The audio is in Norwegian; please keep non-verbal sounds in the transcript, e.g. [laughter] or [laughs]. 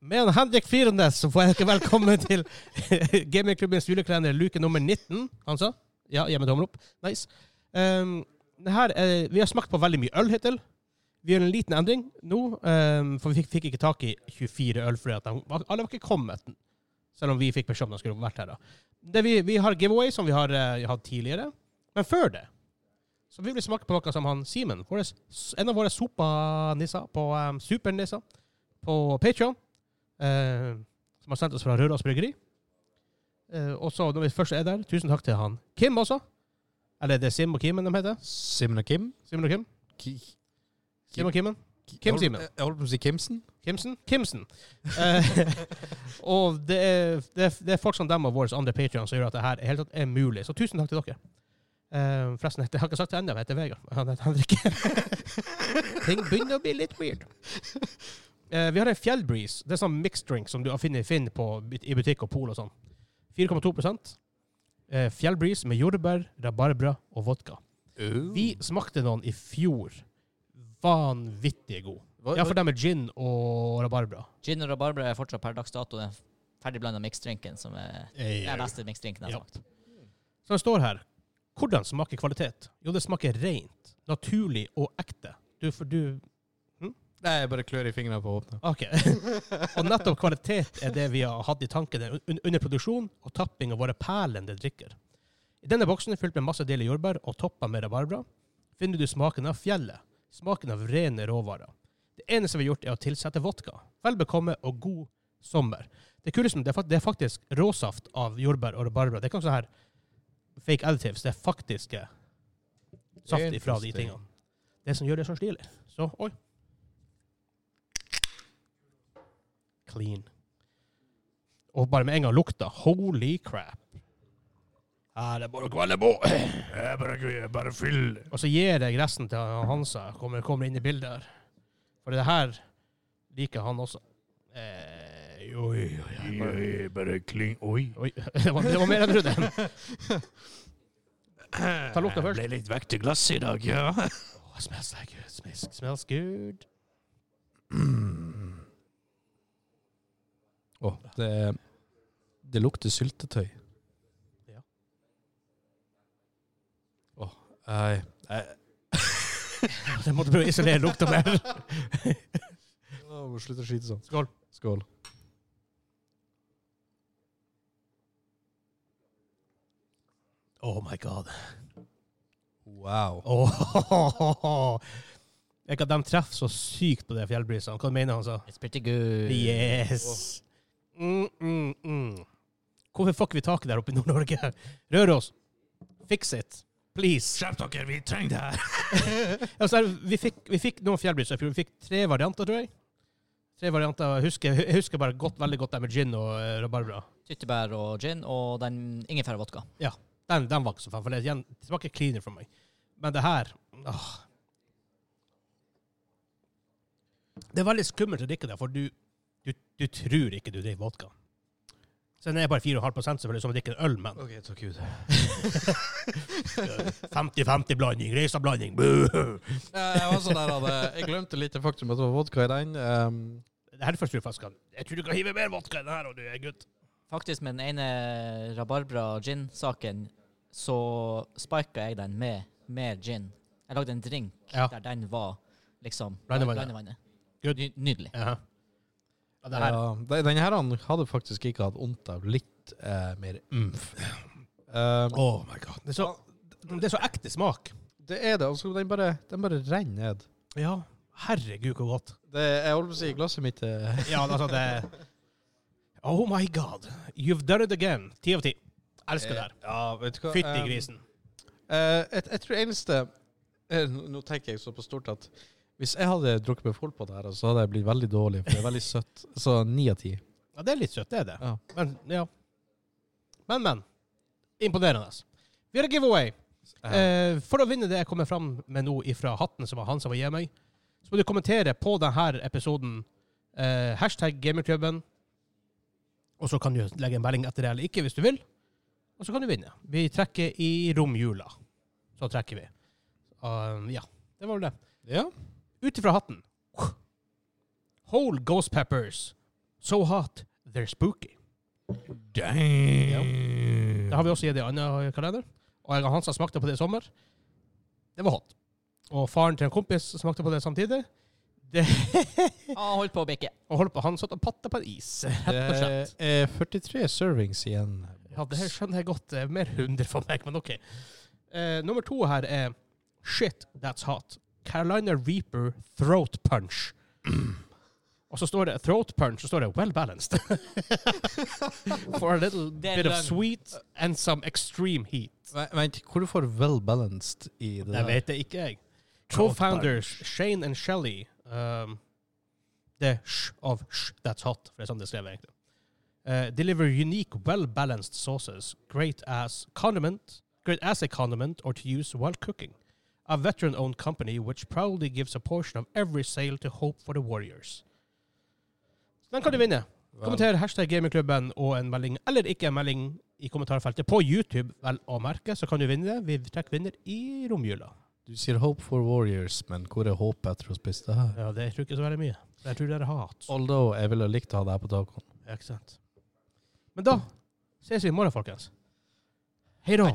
Med Henrik Firenes så får jeg dere velkommen [laughs] til gamingklubbens julekalender luke nummer 19. Han sa? Ja, gi meg tommel opp. Nice. Um, det her, er- vi har smakt på veldig mye øl hittil. Vi gjør en liten endring nå, um, for vi fikk, fikk ikke tak i 24 øl fordi de, alle var ikke kommet. Selv om vi fikk beskjed om de skulle vært her. da. Det vi, vi har giveaway, som vi har uh, hatt tidligere. Men før det så vil vi smake på noe som han Simen, en av våre sopanisser på um, Supernisser på Patreon, eh, som har sendt oss fra Røros Bryggeri. Eh, og så når vi først er der, tusen takk til han Kim også. Eller det er Sim og Kimen de heter. Simen og Kim? Simen og Kim. Ki- Sim og Kimen. Kim Simen. Jeg holdt på å si Kimsen. Kimsen? Kimsen. Eh, [laughs] og det er, det, er, det er folk som dem og våre andre patrion som gjør at det her helt tatt er mulig. Så tusen takk til dere. Eh, forresten, jeg har ikke sagt det ennå, jeg heter Vegard. Han heter Henrik. [laughs] Ting begynner å bli litt weird. Eh, vi har en Fjellbreeze. Det er sånn mixed drink som du finner, finner på, i butikk og pol og sånn. 4,2 uh, Fjellbreeze med jordbær, rabarbra og vodka. Vi smakte noen i fjor. Vanvittig god. Hva- Ja, for dem med gin og rabarbra. Gin og rabarbra er fortsatt per dags dato den ferdigblanda mixdrinken som er den Ja. beste mixdrinken jeg har Ja. smakt. Så det står her Hvordan smaker kvalitet? Jo, det smaker rent, naturlig og ekte. Du, for du Nei, jeg bare klør i fingrene på å åpne. OK. [laughs] og nettopp kvalitet er det vi har hatt i tankene under produksjon og tapping av våre perlende drikker. I denne boksen, fylt med masse deler jordbær og toppa med rabarbra, finner du smaken av fjellet. Smaken av rene råvarer. Det eneste vi har gjort, er å tilsette vodka. Vel bekomme og god sommer. Det kuleste det det er faktisk råsaft av jordbær og rabarbra. Det er ikke sånn her fake additives. Det er faktiske saft ifra de tingene. Det som gjør det så stilig. Så, oi. Clean. Og bare med en gang lukta. Holy crap. Ja, det er bare å kvalle på. [clears throat] Bare, bare fyll. Og så gir jeg resten til Hansa. Kommer, kommer inn i bildet her. For det her liker han også. Eh, oi, oi, oi. Bare, bare kling. Oi. oi. [laughs] Det, var, det var mer enn jeg trodde. [clears throat] Ta lukta først. Ble litt vekk til glasset i dag, ja. Oh, smells like good. Smells, smells good. [clears throat] Åh, det, det lukter syltetøy. Ja. Åh, nei. Jeg [laughs] måtte prøve å isolere lukta mer. [laughs] Åh, Slutt å skite sånn. Skål. Skål. Oh my god. Wow. Oh, Jeg kan de treffer så sykt på det fjellbrisene. Hva mener han så? It's pretty good. Yes. Mm, mm, mm. Hvorfor får vi taket der oppe i Nord-Norge? [laughs] Røros, fix it. Please. Skjerp dere, vi trenger det her. [laughs] Altså, vi, fikk, vi fikk noen fjellbriser i fjor. Vi fikk tre varianter, tror jeg. Tre varianter. Jeg husker, jeg husker bare godt, veldig godt det med gin og uh, rabarbra. Tyttebær og gin, og den ingefær og vodka. Den, den var ikke så fan, for det, igjen, det var ikke cleaner for meg. Men det her åh. Det er veldig skummelt å drikke det, for du, du, du tror ikke du drikker vodka. Så den er bare 4,5% selvfølgelig, som å drikke en øl, men Ok, takk Gud. [laughs] 50-50-blanding, Reisa-blanding. Jeg var sånn der, jeg glemte litt det faktum at det var vodka i den. Um, Det her er første flaska. Jeg tror du kan hive mer vodka i den her, og du er gutt. Faktisk med den ene rabarbra gin-saken, så spika jeg den med mer gin. Jeg lagde en drink Ja. der den var liksom Blandevannet. blandevannet. Good. Ny- Nydelig. Jaha. Ja, det her. ja, den- her han hadde faktisk ikke hatt vondt av litt eh, mer umf. Um, Oh my god. Det er så, det er så ekte smak. det er det. Altså, den, bare, den bare renner ned. Ja. Herregud, hvor godt. Det, jeg holdt på å si glasset mitt eh. Ja, altså det Oh my god. You've done it again. Ti av ti. Elsker det her. Ja, vet du hva? Fytti Um, grisen. eh, jeg, jeg tror eneste eh, nå tenker jeg så på stort at hvis jeg hadde drukket meg full på det her, så hadde jeg blitt veldig dårlig, for det er veldig søtt. Så ni av ti. Ja, det er litt søtt, det er det. Ja. Men, ja. Men, men. Imponerende. Vi har en giveaway. Eh, for å vinne det jeg kommer fram med nå ifra hatten som var han som var gi meg, så må du kommentere på denne episoden eh, hashtag gamerklubben, og så kan du legge en melding etter det eller ikke hvis du vil, og så kan du vinne. Vi trekker i romjula. Så trekker vi. Um, ja, det var vel det. ja. Ut ifra hatten. Whole ghost peppers. So hot, they're spooky. Damn. Det har vi også gitt i annen kalender. Og jeg og Hansa smakte på det i sommer. Det var hot. Og faren til en kompis smakte på det samtidig. Det [laughs] Han holdt på å bikke. og holdt på, Han satt og patta på en is. Det er 43 servings igjen. Ja, det her skjønner jeg godt. Det er mer 100 for meg, men OK. Uh, nummer to her er Shit, that's hot. Carolina Reaper Throat Punch. [clears throat] Og så står det Throat Punch, så står det Well balanced. [laughs] For a little Det er bit of sweet and some extreme heat. Vent, Vent, hvor du får well balanced i det Det der? vet jeg ikke, jeg. Throat Co-founders Shane and Shelly um, Det er sh of sh, that's hot, for det er sånn det er skrevet egentlig. Uh, deliver unique, well-balanced sauces, great as condiment, great as a condiment or to use while cooking. A veteran-owned company which proudly gives a portion of every sale to Hope for the Warriors. Så den kan du vinne. Kommenter hashtag gamingklubben og en melding, eller ikke en melding, i kommentarfeltet på YouTube, vel å merke, så kan du vinne det. Vi trekker vinner i romjula. Du sier Hope for Warriors, men hvor er håpet etter å spise det her? Ja, det tror jeg ikke så veldig mye. Jeg tror det er hat. Although jeg ville likt å ha det her på tacoen. Ja, ikke sant. Men da ses vi i morgen, folkens. Hei da.